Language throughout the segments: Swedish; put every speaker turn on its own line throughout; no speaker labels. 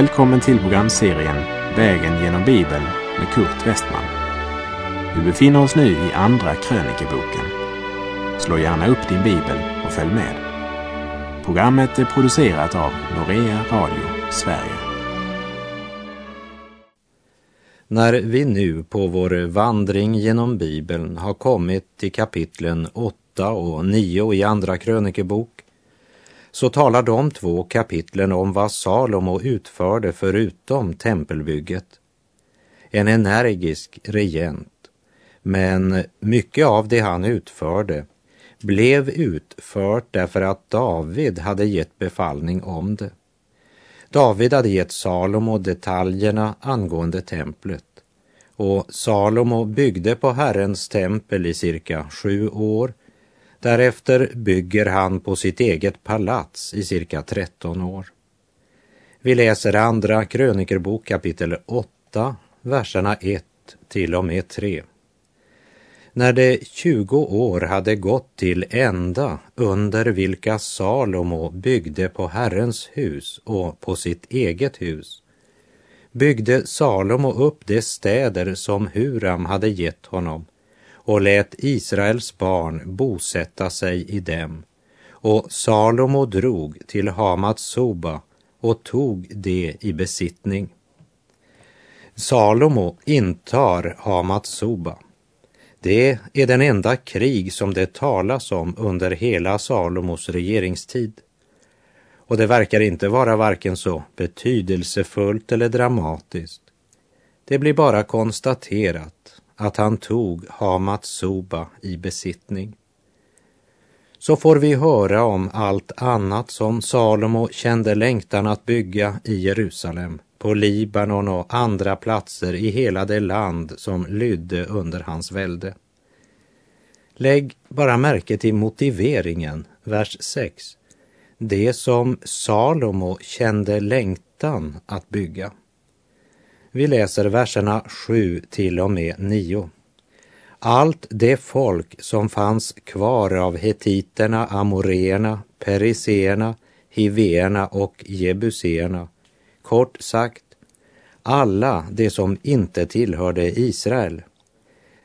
Välkommen till programserien Vägen genom Bibeln med Kurt Westman. Vi befinner oss nu i Andra krönikeboken. Slå gärna upp din bibel och följ med. Programmet är producerat av Norea Radio Sverige.
När vi nu på vår vandring genom Bibeln har kommit till kapitlen 8 och 9 i Andra krönikebok så talar de två kapitlen om vad Salomo utförde förutom tempelbygget. En energisk regent, men mycket av det han utförde blev utfört därför att David hade gett befallning om det. David hade gett Salomo detaljerna angående templet och Salomo byggde på Herrens tempel i cirka sju år Därefter bygger han på sitt eget palats i cirka 13 år. Vi läser andra krönikerbok kapitel 8, verserna 1 till och med 3. När det 20 år hade gått till ända under vilka Salomo byggde på Herrens hus och på sitt eget hus byggde Salomo upp de städer som Huram hade gett honom och lät Israels barn bosätta sig i dem. Och Salomo drog till Hamat Soba och tog det i besittning. Salomo intar Hamat Soba. Det är den enda krig som det talas om under hela Salomos regeringstid. Och det verkar inte vara varken så betydelsefullt eller dramatiskt. Det blir bara konstaterat att han tog Hamat Soba i besittning. Så får vi höra om allt annat som Salomo kände längtan att bygga i Jerusalem, på Libanon och andra platser i hela det land som lydde under hans välde. Lägg bara märke till motiveringen, vers 6. Det som Salomo kände längtan att bygga. Vi läser verserna 7 till och med 9. Allt det folk som fanns kvar av hetiterna, amoreerna, periseerna, hiveerna och jebuséerna, kort sagt, alla de som inte tillhörde Israel.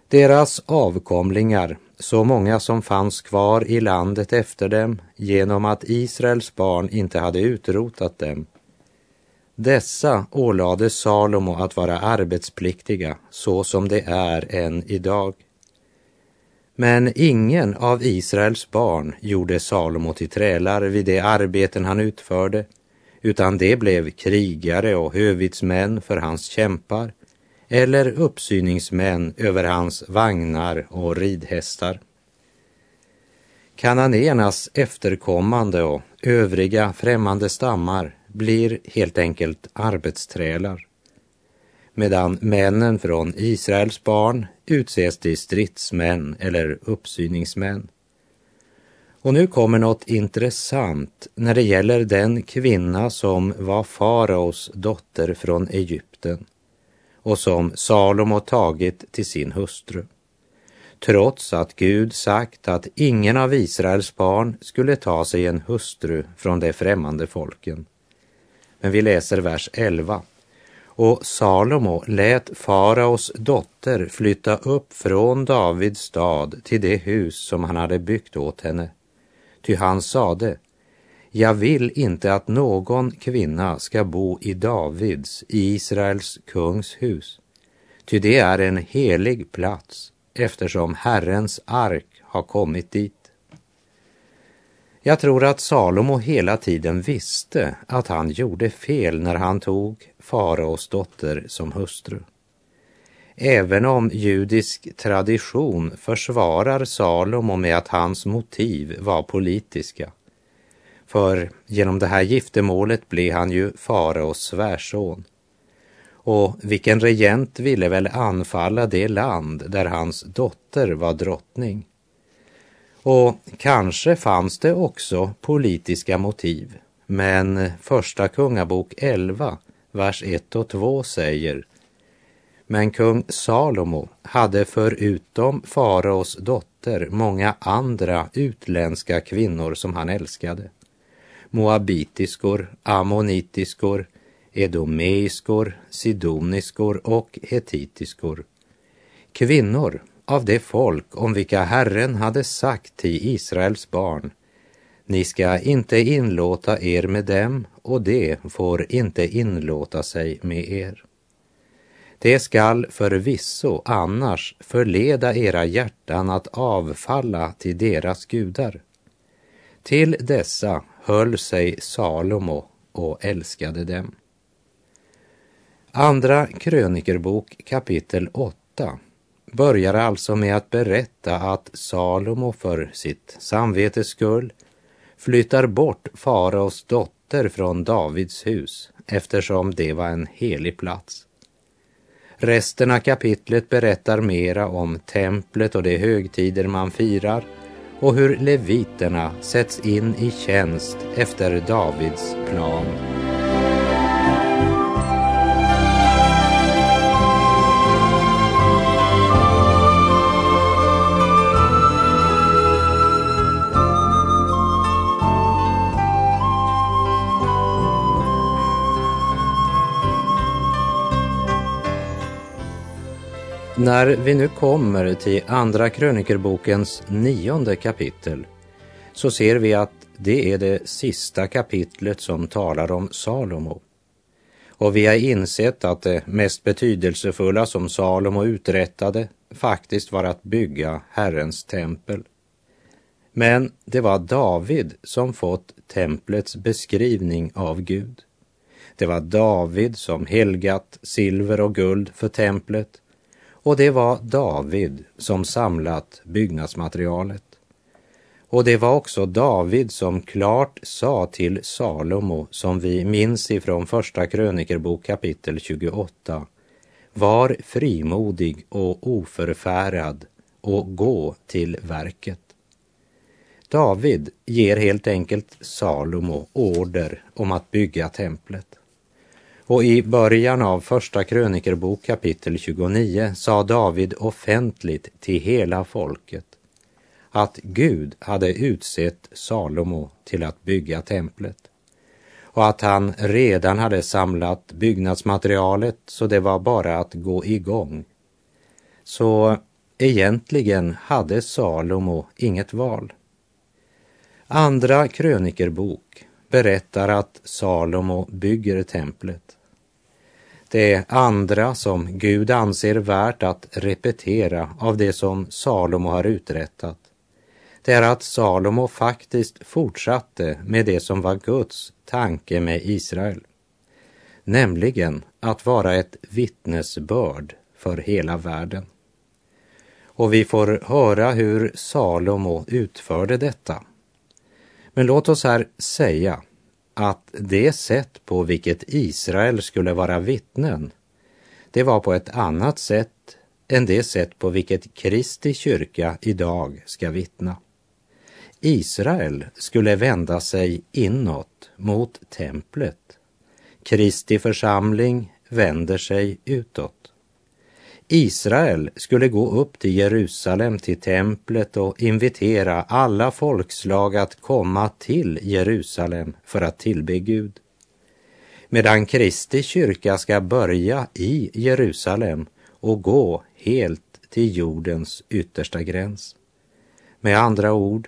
Deras avkomlingar, så många som fanns kvar i landet efter dem genom att Israels barn inte hade utrotat dem, dessa ålade Salomo att vara arbetspliktiga så som det är än idag. Men ingen av Israels barn gjorde Salomo till trälar vid de arbeten han utförde, utan det blev krigare och hövitsmän för hans kämpar eller uppsyningsmän över hans vagnar och ridhästar. Kananéernas efterkommande och övriga främmande stammar blir helt enkelt arbetsträlar. Medan männen från Israels barn utses till stridsmän eller uppsyningsmän. Och nu kommer något intressant när det gäller den kvinna som var faraos dotter från Egypten och som Salomo tagit till sin hustru. Trots att Gud sagt att ingen av Israels barn skulle ta sig en hustru från de främmande folken. Men vi läser vers 11. Och Salomo lät faraos dotter flytta upp från Davids stad till det hus som han hade byggt åt henne. Ty han sade, jag vill inte att någon kvinna ska bo i Davids, Israels kungs hus, ty det är en helig plats eftersom Herrens ark har kommit dit. Jag tror att Salomo hela tiden visste att han gjorde fel när han tog faraos dotter som hustru. Även om judisk tradition försvarar Salomo med att hans motiv var politiska. För genom det här giftermålet blev han ju faraos svärson. Och vilken regent ville väl anfalla det land där hans dotter var drottning? Och kanske fanns det också politiska motiv. Men Första Kungabok 11, vers 1 och 2 säger Men kung Salomo hade förutom faraos dotter många andra utländska kvinnor som han älskade. Moabitiskor, ammonitiskor, edomeiskor, sidoniskor och hetitiskor. Kvinnor av det folk om vilka Herren hade sagt till Israels barn, ni ska inte inlåta er med dem och det får inte inlåta sig med er. Det skall förvisso annars förleda era hjärtan att avfalla till deras gudar. Till dessa höll sig Salomo och älskade dem. Andra krönikerbok kapitel 8 börjar alltså med att berätta att Salomo för sitt samvetes skull flyttar bort faraos dotter från Davids hus eftersom det var en helig plats. Resten av kapitlet berättar mera om templet och de högtider man firar och hur leviterna sätts in i tjänst efter Davids plan. När vi nu kommer till Andra krönikerbokens nionde kapitel så ser vi att det är det sista kapitlet som talar om Salomo. Och vi har insett att det mest betydelsefulla som Salomo uträttade faktiskt var att bygga Herrens tempel. Men det var David som fått templets beskrivning av Gud. Det var David som helgat silver och guld för templet och det var David som samlat byggnadsmaterialet. Och det var också David som klart sa till Salomo, som vi minns ifrån Första krönikerbok kapitel 28. Var frimodig och oförfärad och gå till verket. David ger helt enkelt Salomo order om att bygga templet. Och i början av Första krönikerbok kapitel 29 sa David offentligt till hela folket att Gud hade utsett Salomo till att bygga templet och att han redan hade samlat byggnadsmaterialet så det var bara att gå igång. Så egentligen hade Salomo inget val. Andra krönikerbok berättar att Salomo bygger templet. Det andra som Gud anser värt att repetera av det som Salomo har uträttat, det är att Salomo faktiskt fortsatte med det som var Guds tanke med Israel, nämligen att vara ett vittnesbörd för hela världen. Och vi får höra hur Salomo utförde detta. Men låt oss här säga att det sätt på vilket Israel skulle vara vittnen, det var på ett annat sätt än det sätt på vilket Kristi kyrka idag ska vittna. Israel skulle vända sig inåt mot templet. Kristi församling vänder sig utåt. Israel skulle gå upp till Jerusalem, till templet och invitera alla folkslag att komma till Jerusalem för att tillbe Gud. Medan Kristi kyrka ska börja i Jerusalem och gå helt till jordens yttersta gräns. Med andra ord,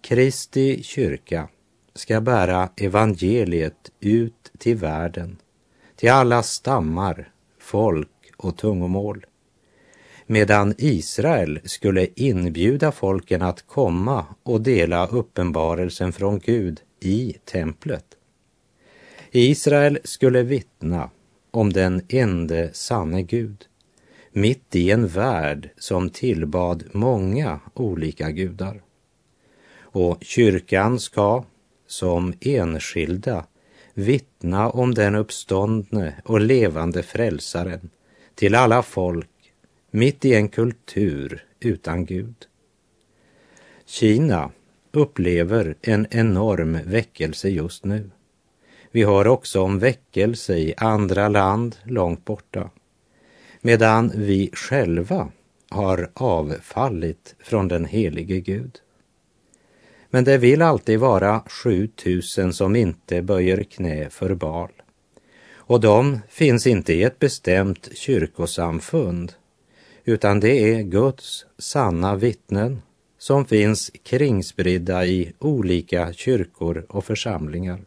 Kristi kyrka ska bära evangeliet ut till världen, till alla stammar, folk och tungomål medan Israel skulle inbjuda folken att komma och dela uppenbarelsen från Gud i templet. Israel skulle vittna om den ende sanne Gud mitt i en värld som tillbad många olika gudar. Och kyrkan ska som enskilda vittna om den uppståndne och levande frälsaren till alla folk mitt i en kultur utan Gud. Kina upplever en enorm väckelse just nu. Vi hör också om väckelse i andra land långt borta. Medan vi själva har avfallit från den helige Gud. Men det vill alltid vara 7000 som inte böjer knä för Bal. Och de finns inte i ett bestämt kyrkosamfund, utan det är Guds sanna vittnen som finns kringspridda i olika kyrkor och församlingar.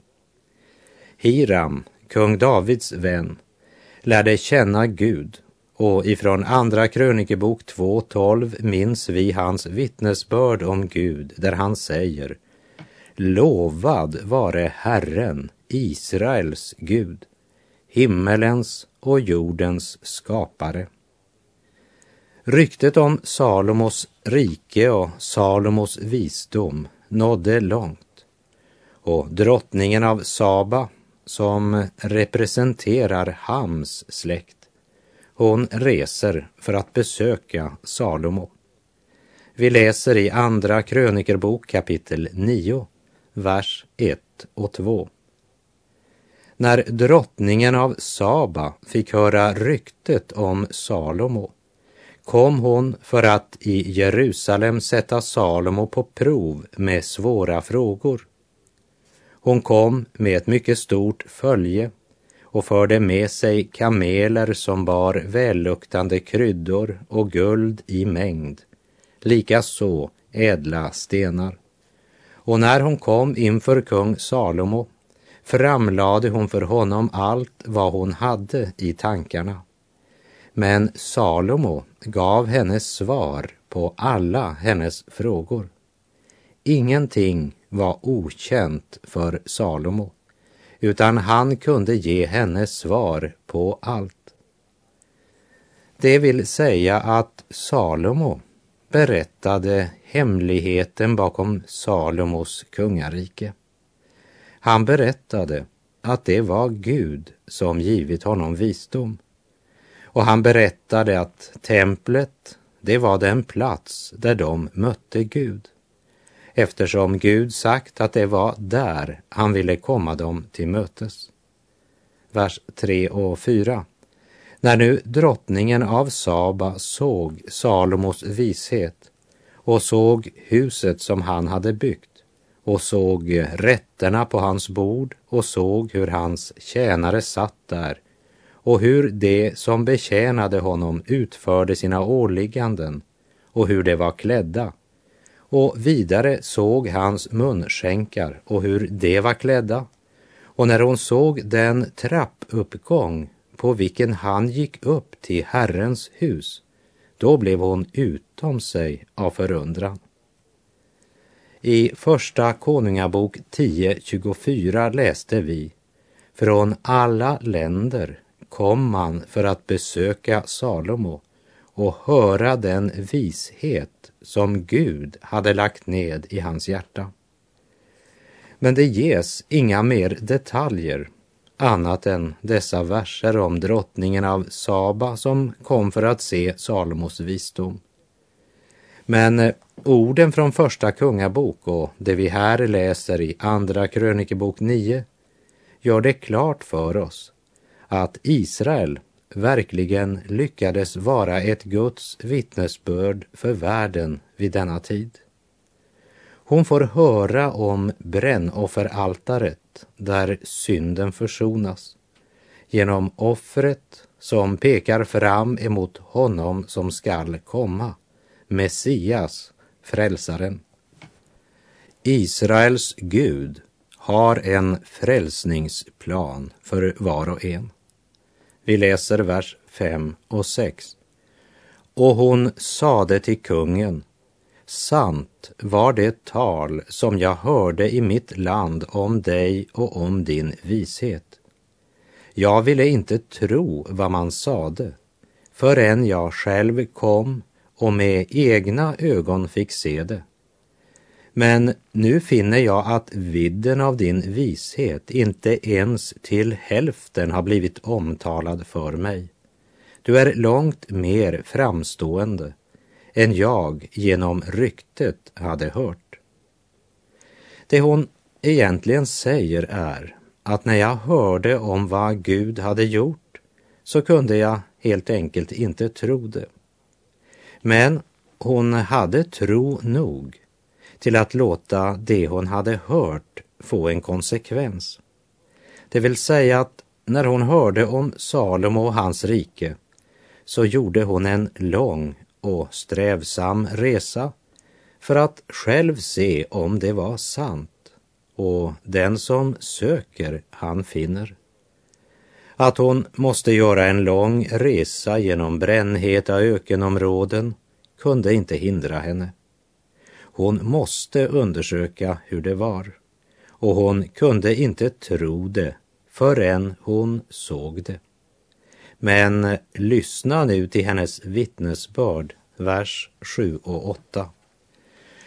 Hiram, kung Davids vän, lärde känna Gud och ifrån Andra krönikebok 2.12 minns vi hans vittnesbörd om Gud där han säger Lovad vare Herren, Israels Gud, himmelens och jordens skapare. Ryktet om Salomos rike och Salomos visdom nådde långt och drottningen av Saba, som representerar Hams släkt, hon reser för att besöka Salomo. Vi läser i Andra krönikerbok kapitel 9, vers 1 och 2. När drottningen av Saba fick höra ryktet om Salomo kom hon för att i Jerusalem sätta Salomo på prov med svåra frågor. Hon kom med ett mycket stort följe och förde med sig kameler som bar välluktande kryddor och guld i mängd, likaså ädla stenar. Och när hon kom inför kung Salomo framlade hon för honom allt vad hon hade i tankarna. Men Salomo gav henne svar på alla hennes frågor. Ingenting var okänt för Salomo, utan han kunde ge henne svar på allt. Det vill säga att Salomo berättade hemligheten bakom Salomos kungarike. Han berättade att det var Gud som givit honom visdom och han berättade att templet, det var den plats där de mötte Gud. Eftersom Gud sagt att det var där han ville komma dem till mötes. Vers 3 och 4. När nu drottningen av Saba såg Salomos vishet och såg huset som han hade byggt och såg rätterna på hans bord och såg hur hans tjänare satt där och hur de som betjänade honom utförde sina åligganden och hur de var klädda. Och vidare såg hans munskänkar och hur de var klädda. Och när hon såg den trappuppgång på vilken han gick upp till Herrens hus, då blev hon utom sig av förundran. I Första Konungabok 10.24 läste vi Från alla länder kom man för att besöka Salomo och höra den vishet som Gud hade lagt ned i hans hjärta. Men det ges inga mer detaljer annat än dessa verser om drottningen av Saba som kom för att se Salomos visdom. Men eh, orden från första kungabok och det vi här läser i andra krönikebok 9 gör det klart för oss att Israel verkligen lyckades vara ett Guds vittnesbörd för världen vid denna tid. Hon får höra om brännofferaltaret där synden försonas genom offret som pekar fram emot honom som skall komma, Messias, frälsaren. Israels Gud har en frälsningsplan för var och en. Vi läser vers 5 och 6. Och hon sade till kungen, sant var det tal som jag hörde i mitt land om dig och om din vishet. Jag ville inte tro vad man sade förrän jag själv kom och med egna ögon fick se det. Men nu finner jag att vidden av din vishet inte ens till hälften har blivit omtalad för mig. Du är långt mer framstående än jag genom ryktet hade hört. Det hon egentligen säger är att när jag hörde om vad Gud hade gjort så kunde jag helt enkelt inte tro det. Men hon hade tro nog till att låta det hon hade hört få en konsekvens. Det vill säga att när hon hörde om Salomo och hans rike så gjorde hon en lång och strävsam resa för att själv se om det var sant. Och den som söker, han finner. Att hon måste göra en lång resa genom brännheta ökenområden kunde inte hindra henne. Hon måste undersöka hur det var och hon kunde inte tro det förrän hon såg det. Men lyssna nu till hennes vittnesbörd, vers 7 och 8.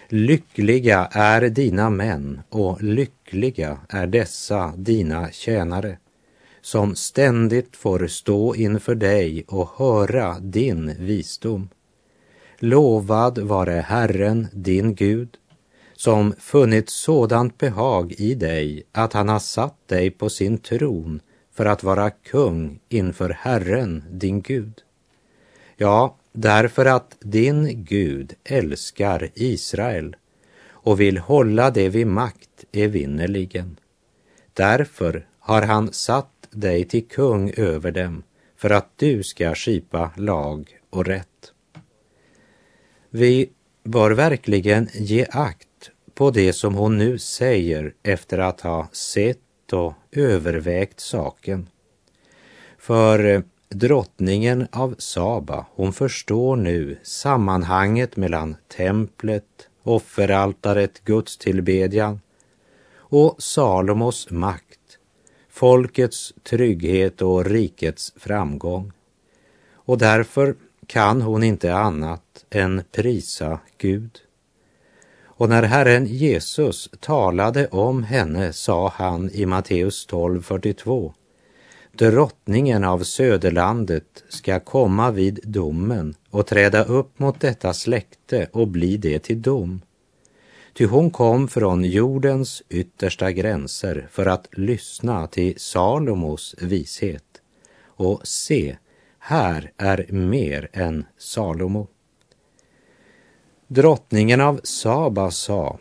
Lyckliga är dina män och lyckliga är dessa dina tjänare som ständigt får stå inför dig och höra din visdom. Lovad vare Herren, din Gud, som funnit sådant behag i dig att han har satt dig på sin tron för att vara kung inför Herren, din Gud. Ja, därför att din Gud älskar Israel och vill hålla det vid makt evinnerligen. Därför har han satt dig till kung över dem för att du ska skipa lag och rätt. Vi bör verkligen ge akt på det som hon nu säger efter att ha sett och övervägt saken. För eh, drottningen av Saba, hon förstår nu sammanhanget mellan templet, offeraltaret, gudstillbedjan och Salomos makt, folkets trygghet och rikets framgång. Och därför kan hon inte annat än prisa Gud. Och när Herren Jesus talade om henne sa han i Matteus 12.42 Drottningen av söderlandet ska komma vid domen och träda upp mot detta släkte och bli det till dom. Ty hon kom från jordens yttersta gränser för att lyssna till Salomos vishet. Och se, här är mer än Salomo. Drottningen av Saba sa,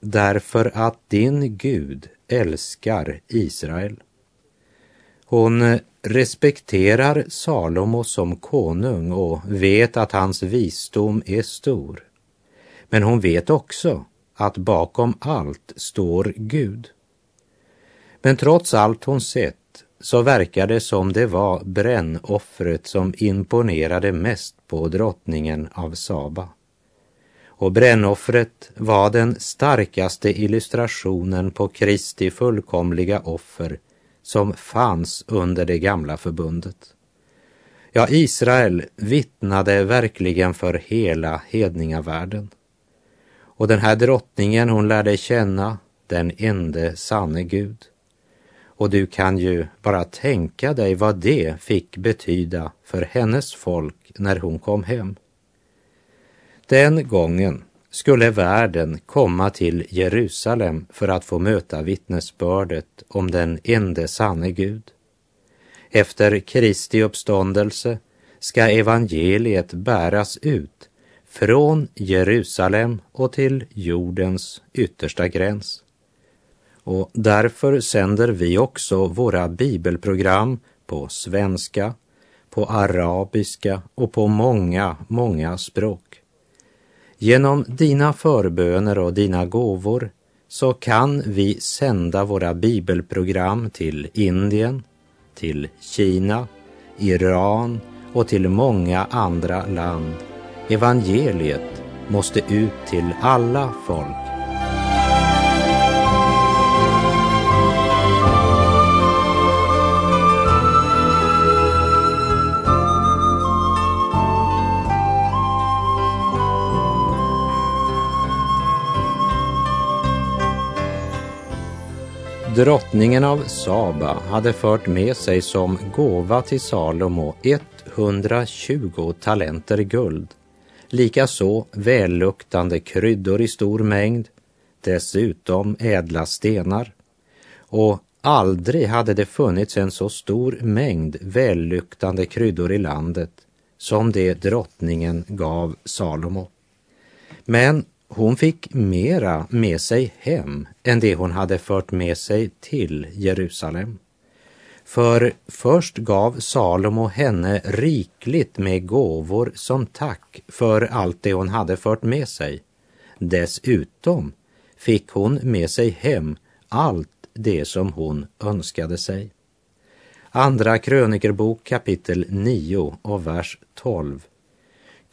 därför att din Gud älskar Israel. Hon respekterar Salomo som konung och vet att hans visdom är stor. Men hon vet också att bakom allt står Gud. Men trots allt hon sett så verkar det som det var brännoffret som imponerade mest på drottningen av Saba och brännoffret var den starkaste illustrationen på Kristi fullkomliga offer som fanns under det gamla förbundet. Ja, Israel vittnade verkligen för hela hedningavärlden. Och den här drottningen hon lärde känna den ende sanne Gud. Och du kan ju bara tänka dig vad det fick betyda för hennes folk när hon kom hem. Den gången skulle världen komma till Jerusalem för att få möta vittnesbördet om den ende sanne Gud. Efter Kristi uppståndelse ska evangeliet bäras ut från Jerusalem och till jordens yttersta gräns. Och därför sänder vi också våra bibelprogram på svenska, på arabiska och på många, många språk. Genom dina förböner och dina gåvor så kan vi sända våra bibelprogram till Indien, till Kina, Iran och till många andra land. Evangeliet måste ut till alla folk Drottningen av Saba hade fört med sig som gåva till Salomo 120 talenter guld, likaså välluktande kryddor i stor mängd, dessutom ädla stenar. Och aldrig hade det funnits en så stor mängd välluktande kryddor i landet som det drottningen gav Salomo. Men hon fick mera med sig hem än det hon hade fört med sig till Jerusalem. För först gav Salomo henne rikligt med gåvor som tack för allt det hon hade fört med sig. Dessutom fick hon med sig hem allt det som hon önskade sig. Andra krönikerbok kapitel 9 och vers 12.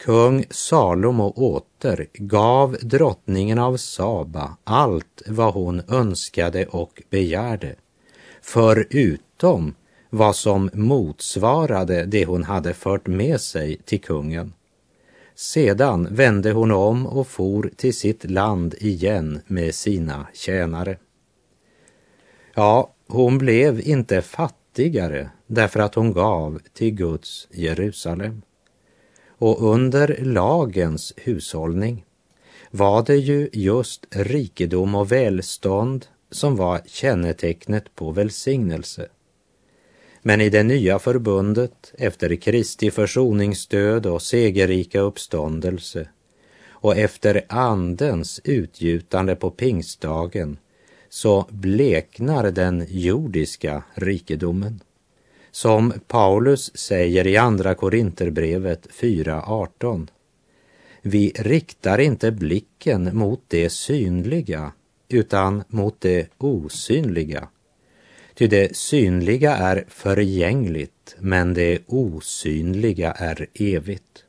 Kung Salomo åter gav drottningen av Saba allt vad hon önskade och begärde, förutom vad som motsvarade det hon hade fört med sig till kungen. Sedan vände hon om och for till sitt land igen med sina tjänare. Ja, hon blev inte fattigare därför att hon gav till Guds Jerusalem. Och under lagens hushållning var det ju just rikedom och välstånd som var kännetecknet på välsignelse. Men i det nya förbundet efter Kristi försoningsdöd och segerrika uppståndelse och efter Andens utgjutande på pingstdagen så bleknar den jordiska rikedomen. Som Paulus säger i Andra Korinterbrevet 4.18. Vi riktar inte blicken mot det synliga utan mot det osynliga. Ty det synliga är förgängligt, men det osynliga är evigt.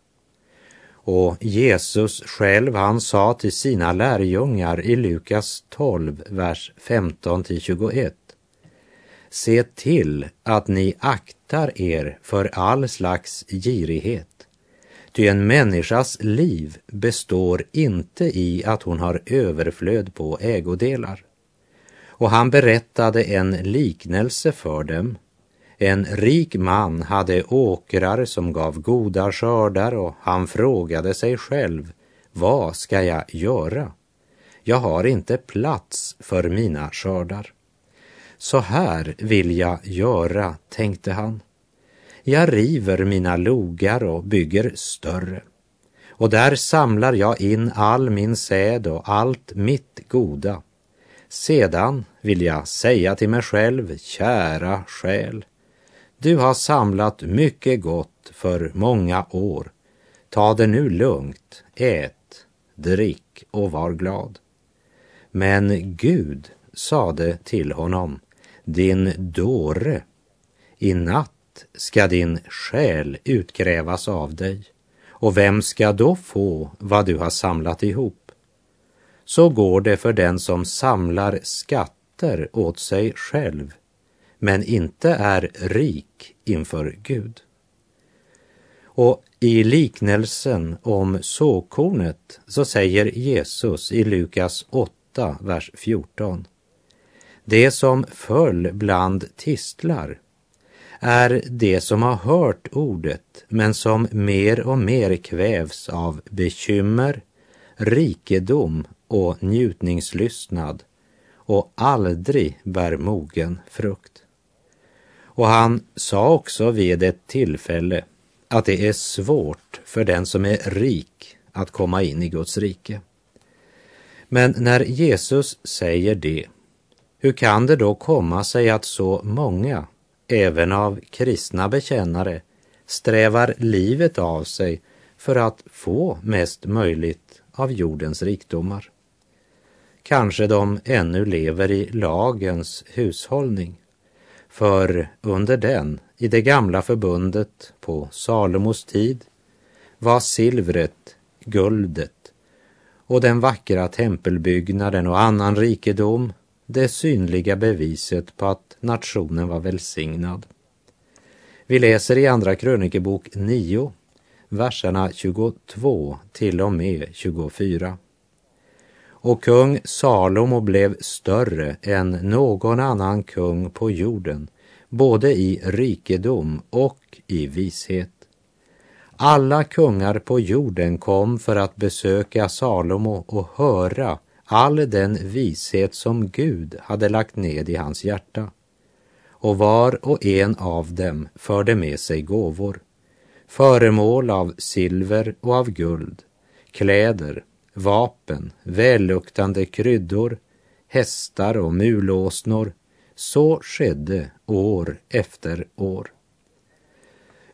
Och Jesus själv, han sa till sina lärjungar i Lukas 12, vers 15 till 21. Se till att ni aktar er för all slags girighet. Ty en människas liv består inte i att hon har överflöd på ägodelar. Och han berättade en liknelse för dem en rik man hade åkrar som gav goda skördar och han frågade sig själv, vad ska jag göra? Jag har inte plats för mina skördar. Så här vill jag göra, tänkte han. Jag river mina logar och bygger större. Och där samlar jag in all min säd och allt mitt goda. Sedan vill jag säga till mig själv, kära själ, du har samlat mycket gott för många år. Ta det nu lugnt, ät, drick och var glad. Men Gud sade till honom, din dåre, i natt ska din själ utkrävas av dig. Och vem ska då få vad du har samlat ihop? Så går det för den som samlar skatter åt sig själv men inte är rik inför Gud. Och i liknelsen om såkornet så säger Jesus i Lukas 8, vers 14. Det som föll bland tistlar är det som har hört ordet men som mer och mer kvävs av bekymmer, rikedom och njutningslystnad och aldrig bär mogen frukt. Och han sa också vid ett tillfälle att det är svårt för den som är rik att komma in i Guds rike. Men när Jesus säger det, hur kan det då komma sig att så många, även av kristna bekännare, strävar livet av sig för att få mest möjligt av jordens rikdomar? Kanske de ännu lever i lagens hushållning för under den, i det gamla förbundet på Salomos tid, var silvret, guldet och den vackra tempelbyggnaden och annan rikedom det synliga beviset på att nationen var välsignad. Vi läser i Andra krönikebok 9, verserna 22 till och med 24 och kung Salomo blev större än någon annan kung på jorden, både i rikedom och i vishet. Alla kungar på jorden kom för att besöka Salomo och höra all den vishet som Gud hade lagt ned i hans hjärta. Och var och en av dem förde med sig gåvor, föremål av silver och av guld, kläder, vapen, välluktande kryddor, hästar och mulåsnor, Så skedde år efter år.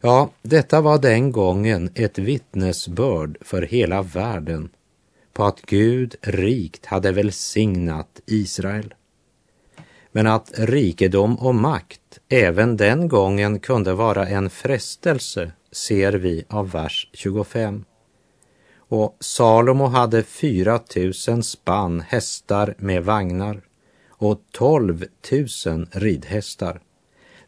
Ja, detta var den gången ett vittnesbörd för hela världen på att Gud rikt hade välsignat Israel. Men att rikedom och makt även den gången kunde vara en frestelse ser vi av vers 25. Och Salomo hade 4 000 spann hästar med vagnar och 12 000 ridhästar.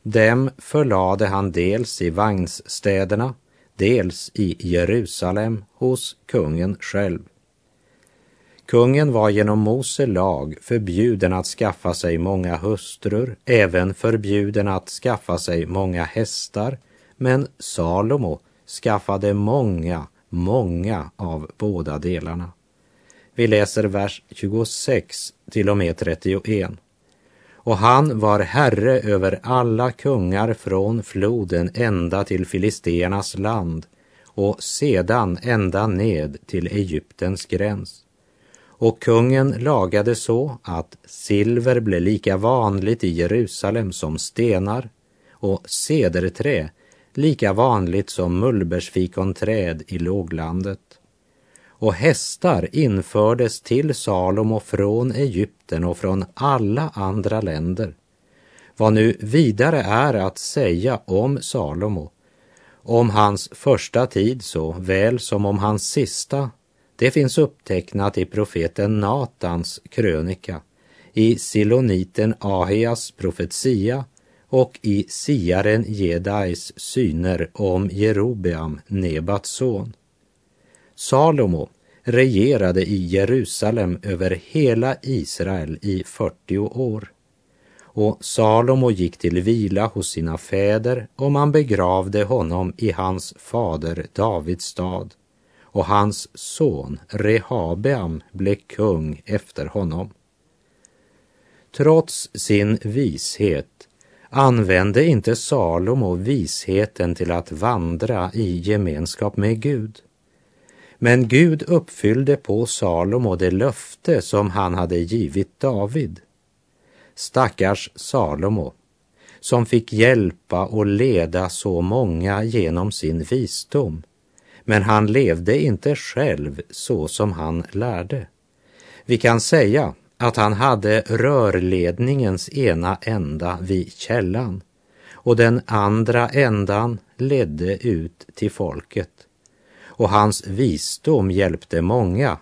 Dem förlade han dels i vagnsstäderna, dels i Jerusalem hos kungen själv. Kungen var genom Mose lag förbjuden att skaffa sig många hustrur, även förbjuden att skaffa sig många hästar, men Salomo skaffade många, många av båda delarna. Vi läser vers 26 till och med 31. Och han var herre över alla kungar från floden ända till filisteernas land och sedan ända ned till Egyptens gräns. Och kungen lagade så att silver blev lika vanligt i Jerusalem som stenar och cederträ lika vanligt som mullbärsfikonträd i låglandet. Och hästar infördes till Salomo från Egypten och från alla andra länder. Vad nu vidare är att säga om Salomo, om hans första tid så väl som om hans sista, det finns upptecknat i profeten Natans krönika, i siloniten Ahias profetia och i siaren Jedais syner om Jerobeam, Nebats son. Salomo regerade i Jerusalem över hela Israel i 40 år. Och Salomo gick till vila hos sina fäder och man begravde honom i hans fader Davids stad och hans son Rehabeam blev kung efter honom. Trots sin vishet använde inte Salomo visheten till att vandra i gemenskap med Gud. Men Gud uppfyllde på Salomo det löfte som han hade givit David. Stackars Salomo, som fick hjälpa och leda så många genom sin visdom. Men han levde inte själv så som han lärde. Vi kan säga att han hade rörledningens ena ända vid källan och den andra ändan ledde ut till folket. Och hans visdom hjälpte många,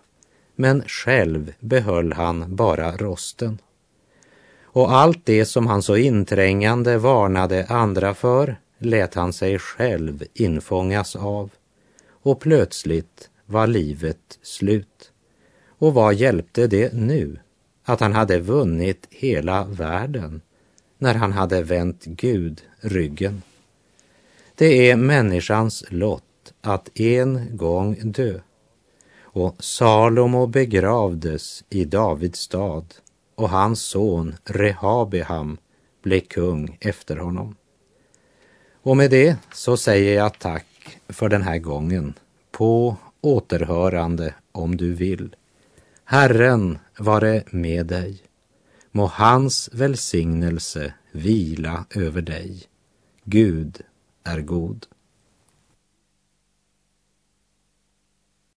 men själv behöll han bara rosten. Och allt det som han så inträngande varnade andra för lät han sig själv infångas av. Och plötsligt var livet slut. Och vad hjälpte det nu? att han hade vunnit hela världen när han hade vänt Gud ryggen. Det är människans lott att en gång dö. Och Salomo begravdes i Davids stad och hans son Rehabeham blev kung efter honom. Och med det så säger jag tack för den här gången. På återhörande om du vill. Herren vare med dig. Må hans välsignelse vila över dig. Gud är god.